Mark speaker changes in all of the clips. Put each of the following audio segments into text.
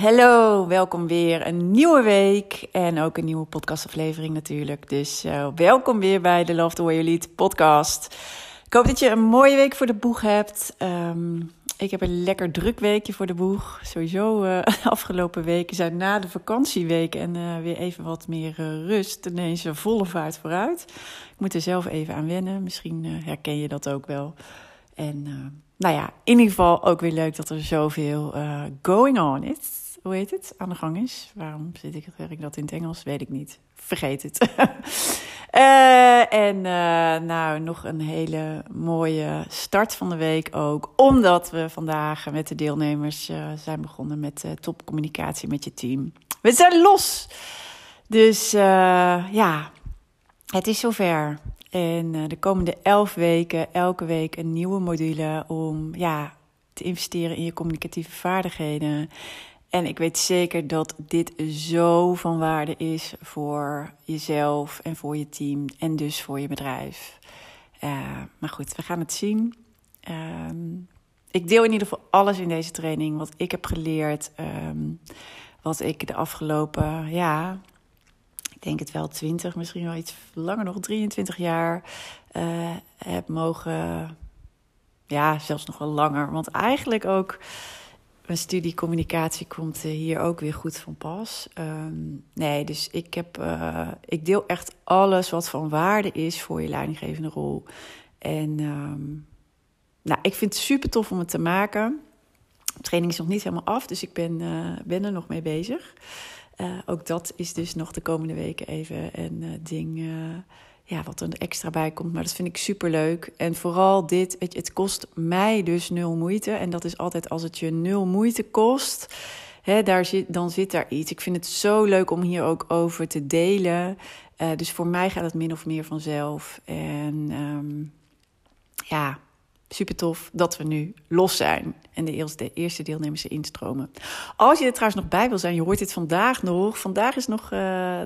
Speaker 1: hallo, welkom weer. Een nieuwe week en ook een nieuwe podcastaflevering natuurlijk. Dus uh, welkom weer bij de Love the Way You Lead podcast. Ik hoop dat je een mooie week voor de boeg hebt. Um, ik heb een lekker druk weekje voor de boeg. Sowieso uh, afgelopen weken zijn na de vakantieweek en uh, weer even wat meer rust. Ineens volle vaart vooruit. Ik moet er zelf even aan wennen. Misschien herken je dat ook wel. En nou ja, in ieder geval ook weer leuk dat er zoveel uh, going on is. Hoe heet het? Aan de gang is. Waarom zit ik het werk dat in het Engels? Weet ik niet. Vergeet het. uh, en uh, nou, nog een hele mooie start van de week ook. Omdat we vandaag met de deelnemers zijn begonnen met topcommunicatie met je team. We zijn los! Dus ja, het is zover. En de komende elf weken, elke week een nieuwe module om ja, te investeren in je communicatieve vaardigheden. En ik weet zeker dat dit zo van waarde is voor jezelf en voor je team en dus voor je bedrijf. Uh, maar goed, we gaan het zien. Um, ik deel in ieder geval alles in deze training wat ik heb geleerd. Um, wat ik de afgelopen ja, ik denk het wel 20, misschien wel iets langer nog, 23 jaar uh, heb mogen, ja, zelfs nog wel langer. Want eigenlijk ook mijn studie communicatie komt hier ook weer goed van pas. Um, nee, dus ik, heb, uh, ik deel echt alles wat van waarde is voor je leidinggevende rol. En um, nou, ik vind het super tof om het te maken. Training is nog niet helemaal af, dus ik ben, uh, ben er nog mee bezig. Ook dat is dus nog de komende weken even een ding ja, wat er extra bij komt. Maar dat vind ik super leuk. En vooral dit, het, het, kost mij dus nul moeite. En dat is altijd als het je nul moeite kost. Hè, daar zit, dan zit daar iets. Ik vind het zo leuk om hier ook over te delen. dus voor mij gaat het min of meer vanzelf. En um, ja, super tof dat we nu los zijn en de eerste, de eerste deelnemers instromen. Als je er trouwens nog bij wil zijn, je hoort dit vandaag nog. Vandaag is nog uh,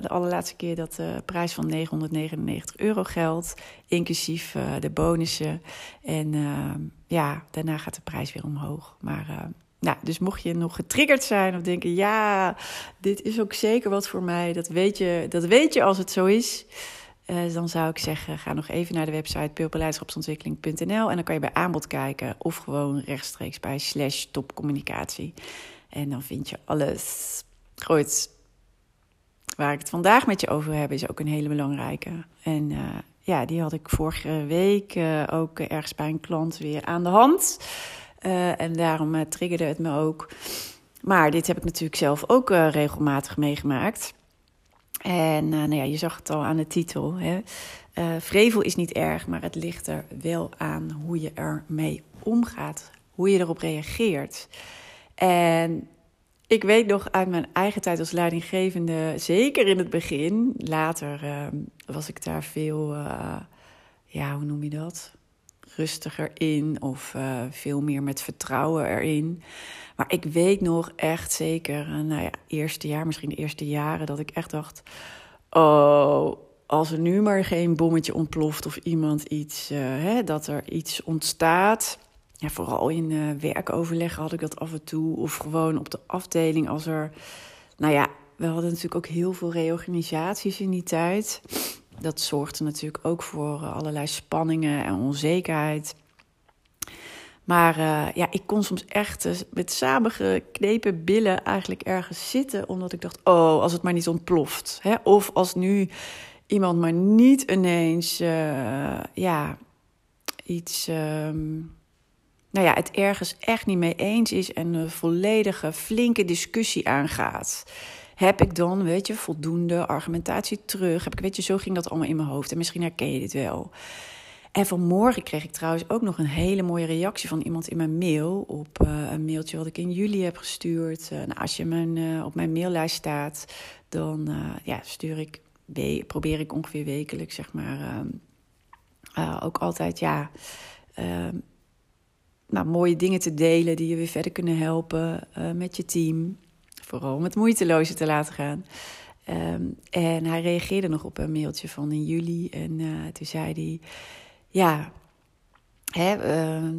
Speaker 1: de allerlaatste keer dat de prijs van 999 euro geldt, inclusief uh, de bonussen. En uh, ja, daarna gaat de prijs weer omhoog. Maar nou, dus mocht je nog getriggerd zijn of denken, ja, dit is ook zeker wat voor mij, dat weet je, dat weet je als het zo is. Uh, dan zou ik zeggen, ga nog even naar de website purpleidschapsontwikkeling.nl en dan kan je bij aanbod kijken of gewoon rechtstreeks bij slash topcommunicatie. En dan vind je alles. Goed, waar ik het vandaag met je over heb is ook een hele belangrijke. En uh, ja, die had ik vorige week uh, ook ergens bij een klant weer aan de hand. en daarom triggerde het me ook. Maar dit heb ik natuurlijk zelf ook regelmatig meegemaakt. En uh, nou ja, je zag het al aan de titel. Hè? Uh, vrevel is niet erg, maar het ligt er wel aan hoe je ermee omgaat. Hoe je erop reageert. En ik weet nog uit mijn eigen tijd als leidinggevende, zeker in het begin, later uh, was ik daar veel, ja, hoe noem je dat? Rustiger in of veel meer met vertrouwen erin. Maar ik weet nog echt zeker, eh, nou ja, eerste jaar, misschien de eerste jaren, dat ik echt dacht: oh, als er nu maar geen bommetje ontploft of iemand iets, uh, hè, dat er iets ontstaat. Ja, vooral in werkoverleg had ik dat af en toe. Of gewoon op de afdeling als er. Nou ja, we hadden natuurlijk ook heel veel reorganisaties in die tijd. Dat zorgde natuurlijk ook voor allerlei spanningen en onzekerheid. Maar uh, ja, ik kon soms echt uh, met samengeknepen billen eigenlijk ergens zitten. Omdat ik dacht, oh, als het maar niet ontploft. Hè? Of als nu iemand maar niet ineens ja, iets um, nou ja, het ergens echt niet mee eens is en een volledige flinke discussie aangaat. Heb ik dan, weet je, voldoende argumentatie terug? Heb ik, weet je, zo ging dat allemaal in mijn hoofd. En misschien herken je dit wel. En vanmorgen kreeg ik trouwens ook nog een hele mooie reactie van iemand in mijn mail. Op uh, een mailtje wat ik in juli heb gestuurd. Uh, nou, als je mijn, uh, op mijn maillijst staat, dan ja, stuur ik, probeer ik ongeveer wekelijks, zeg maar, ook altijd, ja, nou, mooie dingen te delen die je weer verder kunnen helpen met je team. Vooral om het moeiteloze te laten gaan. Um, en hij reageerde nog op een mailtje van in juli. En toen zei hij ja, hè, uh,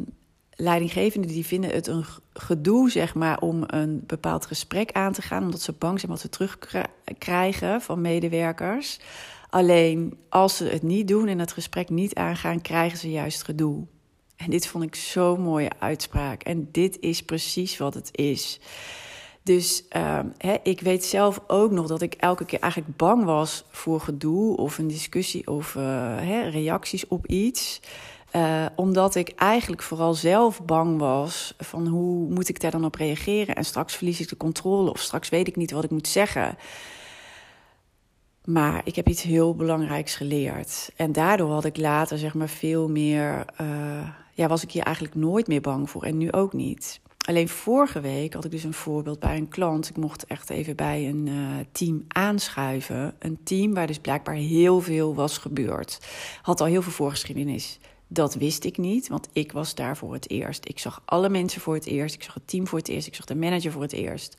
Speaker 1: leidinggevenden die vinden het een gedoe, zeg maar, om een bepaald gesprek aan te gaan, omdat ze bang zijn wat ze terugkrijgen van medewerkers. Alleen als ze het niet doen en het gesprek niet aangaan, krijgen ze juist gedoe. En dit vond ik zo'n mooie uitspraak. En dit is precies wat het is. Dus hè, ik weet zelf ook nog dat ik elke keer eigenlijk bang was voor gedoe of een discussie of hè, reacties op iets. Uh, omdat ik eigenlijk vooral zelf bang was van hoe moet ik daar dan op reageren en straks verlies ik de controle of straks weet ik niet wat ik moet zeggen. Maar ik heb iets heel belangrijks geleerd. En daardoor had ik later zeg maar veel meer, uh, ja, was ik hier eigenlijk nooit meer bang voor en nu ook niet. Alleen vorige week had ik dus een voorbeeld bij een klant. Ik mocht echt even bij een uh, team aanschuiven. Een team waar dus blijkbaar heel veel was gebeurd. Had al heel veel voorgeschiedenis. Dat wist ik niet, want ik was daar voor het eerst. Ik zag alle mensen voor het eerst. Ik zag het team voor het eerst. Ik zag de manager voor het eerst.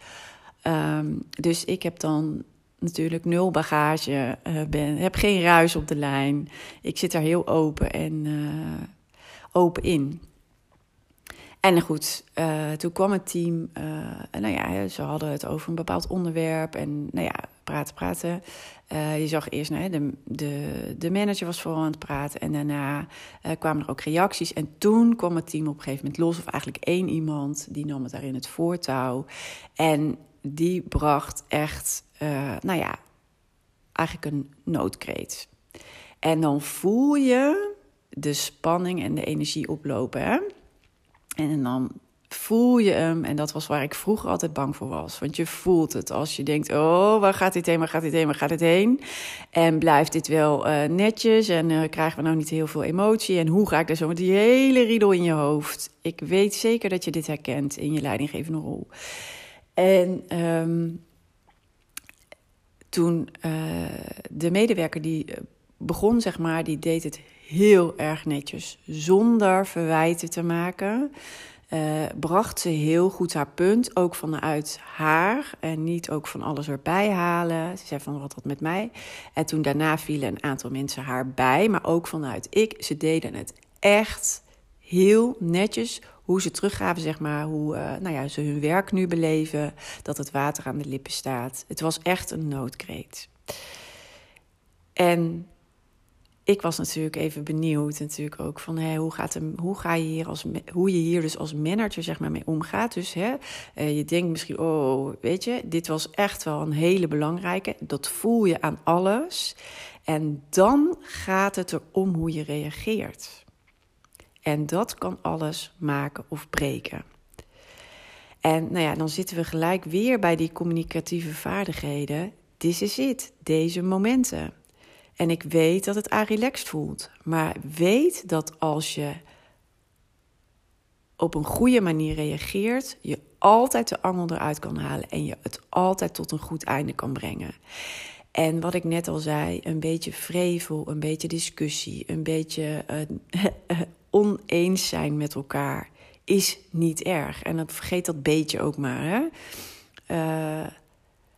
Speaker 1: Um, dus ik heb dan natuurlijk nul bagage. Uh, ben, heb geen ruis op de lijn. Ik zit daar heel open en uh, open in. En goed, uh, toen kwam het team. Uh, nou ja, ze hadden het over een bepaald onderwerp. En nou ja, praten, praten. Uh, je zag eerst, nou, de, de, de manager was vooral aan het praten. En daarna kwamen er ook reacties. En toen kwam het team op een gegeven moment los. Of eigenlijk één iemand, die nam het daarin het voortouw. En die bracht echt, nou ja, eigenlijk een noodkreet. En dan voel je de spanning en de energie oplopen, hè? En dan voel je hem. En dat was waar ik vroeger altijd bang voor was. Want je voelt het als je denkt: oh, waar gaat dit heen? Waar gaat dit heen? Waar gaat dit heen? En blijft dit wel uh, netjes? En uh, krijgen we nou niet heel veel emotie? En hoe ga ik daar zo met die hele riedel in je hoofd? Ik weet zeker dat je dit herkent in je leidinggevende rol. En um, toen uh, de medewerker die begon, zeg maar, die deed het heel erg netjes, zonder verwijten te maken. Uh, bracht ze heel goed haar punt, ook vanuit haar en niet ook van alles erbij halen. Ze zei van wat dat met mij. En toen daarna vielen een aantal mensen haar bij, maar ook vanuit ik. Ze deden het echt heel netjes hoe ze teruggaven, zeg maar, hoe uh, nou ja, ze hun werk nu beleven, dat het water aan de lippen staat. Het was echt een noodkreet. En ik was natuurlijk even benieuwd, natuurlijk ook van hoe, gaat hem, hoe ga je hier als hoe je hier dus als manager zeg maar mee omgaat. Dus hè, uh, je denkt misschien, oh, weet je, dit was echt wel een hele belangrijke. Dat voel je aan alles. En dan gaat het erom hoe je reageert. En dat kan alles maken of breken. En nou ja, dan zitten we gelijk weer bij die communicatieve vaardigheden. This is it, deze momenten. En ik weet dat het relaxed voelt. Maar weet dat als je op een goede manier reageert, je altijd de angel eruit kan halen en je het altijd tot een goed einde kan brengen. En wat ik net al zei, een beetje vrevel, een beetje discussie, een beetje uh, oneens zijn met elkaar is niet erg. En dan vergeet dat beetje ook maar. Hè? Uh,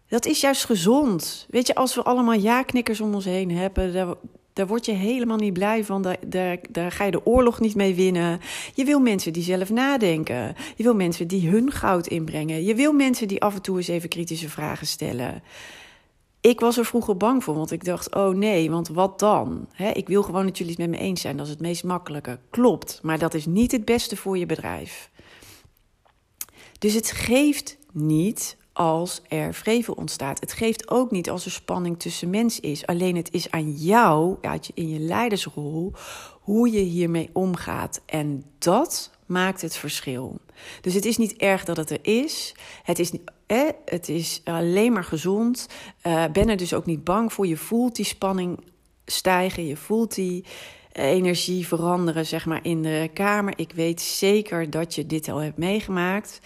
Speaker 1: dat is juist gezond. Weet je, als we allemaal ja-knikkers om ons heen hebben, daar, daar word je helemaal niet blij van. Daar, daar, ga je de oorlog niet mee winnen. Je wil mensen die zelf nadenken. Je wil mensen die hun goud inbrengen. Je wil mensen die af en toe eens even kritische vragen stellen. Ik was er vroeger bang voor, want ik dacht: oh nee, want wat dan? ik wil gewoon dat jullie het met me eens zijn. Dat is het meest makkelijke. Klopt, maar dat is niet het beste voor je bedrijf. Dus het geeft niet als er vrevel ontstaat. Het geeft ook niet als er spanning tussen mensen is. Alleen het is aan jou, in je leidersrol, hoe je hiermee omgaat. En dat maakt het verschil. Dus het is niet erg dat het er is. Het is, eh, het is alleen maar gezond. Uh, ben er dus ook niet bang voor. Je voelt die spanning stijgen. Je voelt die energie veranderen, zeg maar, in de kamer. Ik weet zeker dat je dit al hebt meegemaakt.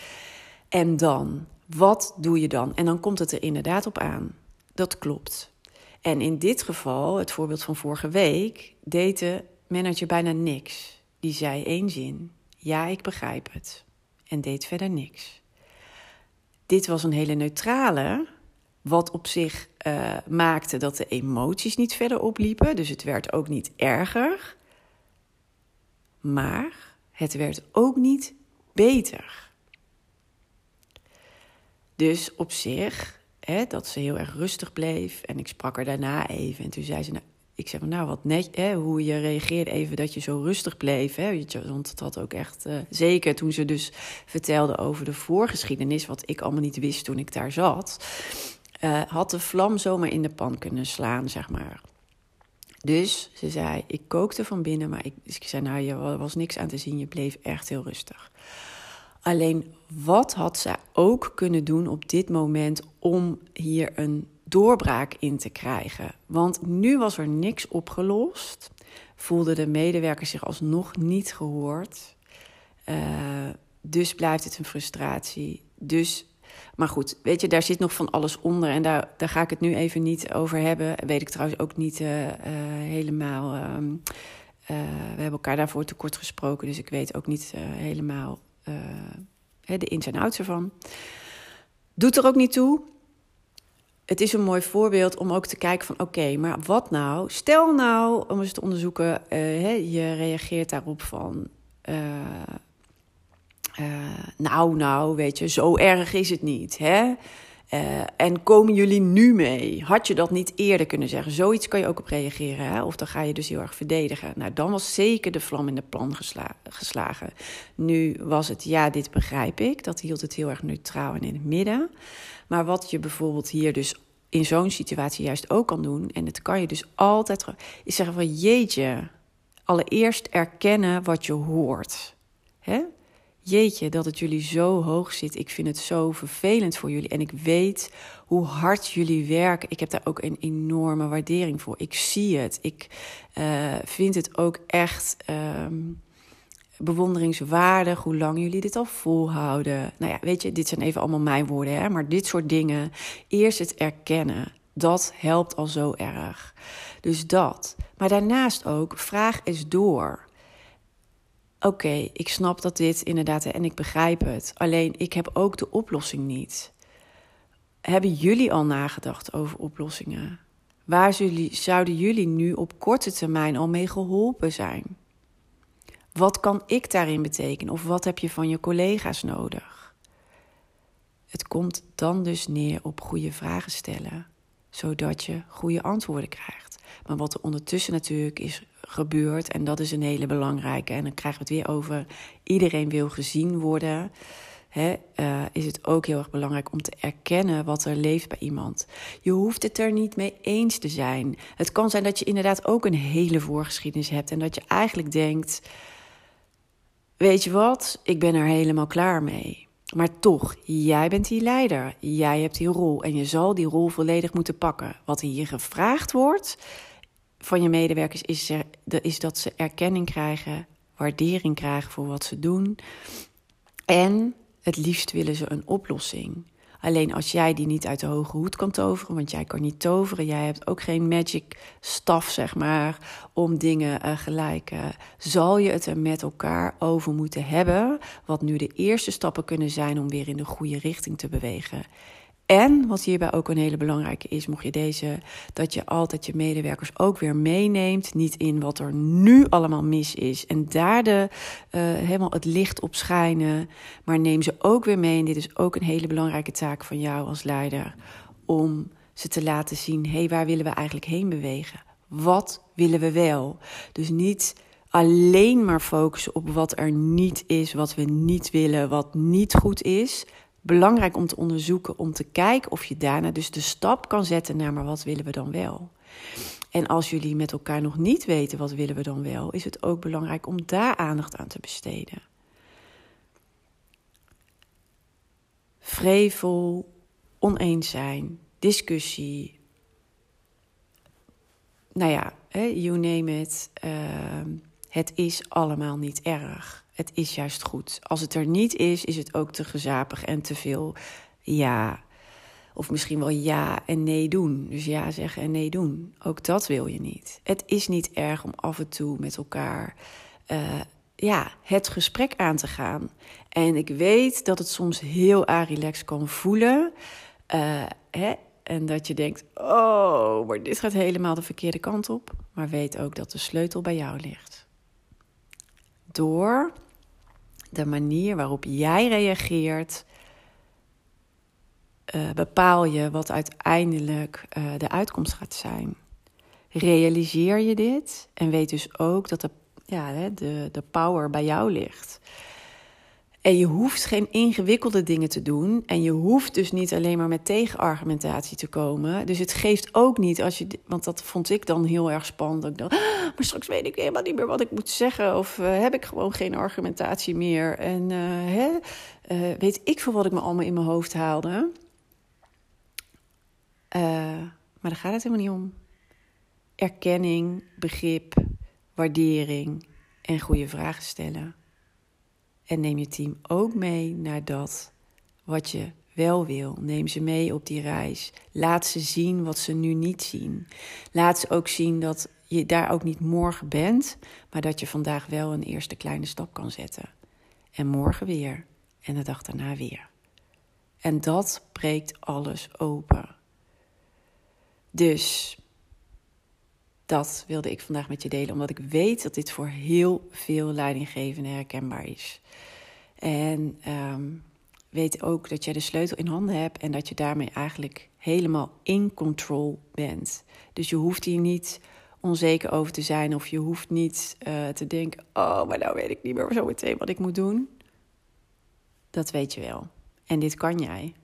Speaker 1: En dan, wat doe je dan? En dan komt het er inderdaad op aan. Dat klopt. En in dit geval, het voorbeeld van vorige week, deed de manager bijna niks. Die zei één zin: Ja, ik begrijp het. En deed verder niks. Dit was een hele neutrale, wat op zich uh, maakte dat de emoties niet verder opliepen. Dus het werd ook niet erger. Maar het werd ook niet beter. Dus op zich, hè, dat ze heel erg rustig bleef. En ik sprak er daarna even. En toen zei ze, nou, ik zeg nou wat net, hè, hoe je reageerde even dat je zo rustig bleef. Hè, want het had ook echt, uh, zeker toen ze dus vertelde over de voorgeschiedenis, wat ik allemaal niet wist toen ik daar zat, uh, had de vlam zomaar in de pan kunnen slaan, zeg maar. Dus ze zei, ik kookte van binnen, maar ik, ik zei, nou, je was niks aan te zien, je bleef echt heel rustig. Alleen, wat had zij ook kunnen doen op dit moment om hier een doorbraak in te krijgen? Want nu was er niks opgelost, voelden de medewerkers zich alsnog niet gehoord. Uh, dus blijft het een frustratie. Dus maar goed, weet je, daar zit nog van alles onder. En daar, daar ga ik het nu even niet over hebben. Weet ik trouwens ook niet uh, uh, helemaal. Uh, we hebben elkaar daarvoor tekort gesproken. Dus ik weet ook niet helemaal de ins en outs ervan. Doet er ook niet toe. Het is een mooi voorbeeld om ook te kijken van... oké, maar wat nou? Stel nou, om eens te onderzoeken... je reageert daarop van... Uh, nou, nou, weet je, zo erg is het niet. Hè? Uh, en komen jullie nu mee? Had je dat niet eerder kunnen zeggen? Zoiets kan je ook op reageren. Hè? Of dan ga je dus heel erg verdedigen. Nou, dan was zeker de vlam in de plan gesla geslagen. Nu was het, ja, dit begrijp ik. Dat hield het heel erg neutraal en in het midden. Maar wat je bijvoorbeeld hier dus in zo'n situatie juist ook kan doen... en dat kan je dus altijd... is zeggen van, jeetje, allereerst erkennen wat je hoort. Hè? Jeetje, dat het jullie zo hoog zit. Ik vind het zo vervelend voor jullie. En ik weet hoe hard jullie werken. Ik heb daar ook een enorme waardering voor. Ik zie het. Ik uh, vind het ook echt um, bewonderingswaardig hoe lang jullie dit al volhouden. Nou ja, weet je, dit zijn even allemaal mijn woorden, hè? maar dit soort dingen. Eerst het erkennen. Dat helpt al zo erg. Dus dat. Maar daarnaast ook, vraag eens door oké, ik snap dat dit inderdaad en ik begrijp het. Alleen ik heb ook de oplossing niet. Hebben jullie al nagedacht over oplossingen? Waar zouden jullie nu op korte termijn al mee geholpen zijn? Wat kan ik daarin betekenen? Of wat heb je van je collega's nodig? Het komt dan dus neer op goede vragen stellen, zodat je goede antwoorden krijgt. Maar wat er ondertussen natuurlijk is gebeurt. En dat is een hele belangrijke. En dan krijgen we het weer over iedereen wil gezien worden. He, uh, is het ook heel erg belangrijk om te erkennen wat er leeft bij iemand. Je hoeft het er niet mee eens te zijn. Het kan zijn dat je inderdaad ook een hele voorgeschiedenis hebt en dat je eigenlijk denkt: Weet je wat, ik ben er helemaal klaar mee. Maar toch, jij bent die leider. Jij hebt die rol en je zal die rol volledig moeten pakken. Wat hier gevraagd wordt, van je medewerkers is, er, is dat ze erkenning krijgen, waardering krijgen voor wat ze doen. En het liefst willen ze een oplossing. Alleen als jij die niet uit de hoge hoed kan toveren, want jij kan niet toveren, jij hebt ook geen magic staf, zeg maar, om dingen uh, gelijk, uh, zal je het er met elkaar over moeten hebben. Wat nu de eerste stappen kunnen zijn om weer in de goede richting te bewegen. En wat hierbij ook een hele belangrijke is, mocht je deze, dat je altijd je medewerkers ook weer meeneemt. Niet in wat er nu allemaal mis is. En daar de, uh, helemaal het licht op schijnen. Maar neem ze ook weer mee. En dit is ook een hele belangrijke taak van jou als leider. Om ze te laten zien: hé, hey, waar willen we eigenlijk heen bewegen? Wat willen we wel? Dus niet alleen maar focussen op wat er niet is, wat we niet willen, wat niet goed is. Belangrijk om te onderzoeken, om te kijken of je daarna dus de stap kan zetten naar maar wat willen we dan wel. En als jullie met elkaar nog niet weten wat willen we dan wel, is het ook belangrijk om daar aandacht aan te besteden. Vrevel, oneens zijn, discussie. Nou ja, you name it. Ehm, het is allemaal niet erg. Het is juist goed. Als het er niet is, is het ook te gezapig en te veel ja. Of misschien wel ja en nee doen. Dus ja zeggen en nee doen. Ook dat wil je niet. Het is niet erg om af en toe met elkaar uh, ja, het gesprek aan te gaan. En ik weet dat het soms heel arilex kan voelen. Uh, hè? En dat je denkt: oh, maar dit gaat helemaal de verkeerde kant op. Maar weet ook dat de sleutel bij jou ligt. Door de manier waarop jij reageert, uh, bepaal je wat uiteindelijk uh, de uitkomst gaat zijn. Realiseer je dit en weet dus ook dat de, ja, de, de power bij jou ligt. En je hoeft geen ingewikkelde dingen te doen. En je hoeft dus niet alleen maar met tegenargumentatie te komen. Dus het geeft ook niet als je. Want dat vond ik dan heel erg spannend. Ik dacht, ah, maar straks weet ik helemaal niet meer wat ik moet zeggen. Of uh, heb ik gewoon geen argumentatie meer. En uh, hè, uh, weet ik veel wat ik me allemaal in mijn hoofd haalde. maar daar gaat het helemaal niet om. Erkenning, begrip, waardering en goede vragen stellen. En neem je team ook mee naar dat wat je wel wil. Neem ze mee op die reis. Laat ze zien wat ze nu niet zien. Laat ze ook zien dat je daar ook niet morgen bent, maar dat je vandaag wel een eerste kleine stap kan zetten. En morgen weer. En de dag daarna weer. En dat breekt alles open. Dus dat wilde ik vandaag met je delen, omdat ik weet dat dit voor heel veel leidinggevenden herkenbaar is. En um, weet ook dat jij de sleutel in handen hebt en dat je daarmee eigenlijk helemaal in control bent. Dus je hoeft hier niet onzeker over te zijn of je hoeft niet uh, te denken: oh, maar nou weet ik niet meer zo meteen wat ik moet doen. Dat weet je wel. En dit kan jij.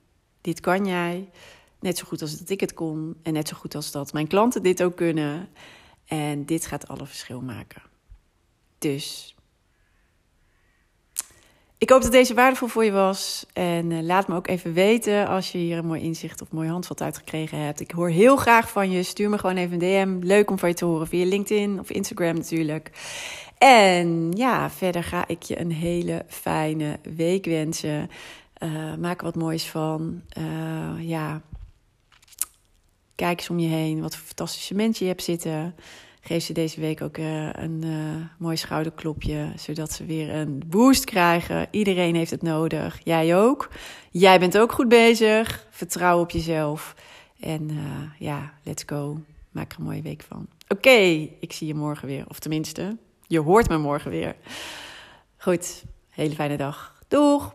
Speaker 1: Dit kan jij. Net zo goed als dat ik het kon. En net zo goed als dat mijn klanten dit ook kunnen. En dit gaat alle verschil maken. Dus ik hoop dat deze waardevol voor je was. En uh, laat me ook even weten als je hier een mooi inzicht of mooi handvat uitgekregen hebt. Ik hoor heel graag van je. Stuur me gewoon even een DM. Leuk om van je te horen via LinkedIn of Instagram natuurlijk. En ja, verder ga ik je een hele fijne week wensen. Uh, maak er wat moois van. Uh, ja, kijk eens om je heen. Wat voor fantastische mensen je hebt zitten geef ze deze week ook uh, een uh, mooi schouderklopje, zodat ze weer een boost krijgen. Iedereen heeft het nodig, jij ook. Jij bent ook goed bezig. Vertrouw op jezelf. En uh, ja, let's go. Maak er een mooie week van. Oké, ik zie je morgen weer. Of tenminste, je hoort me morgen weer. Goed, hele fijne dag. Doeg!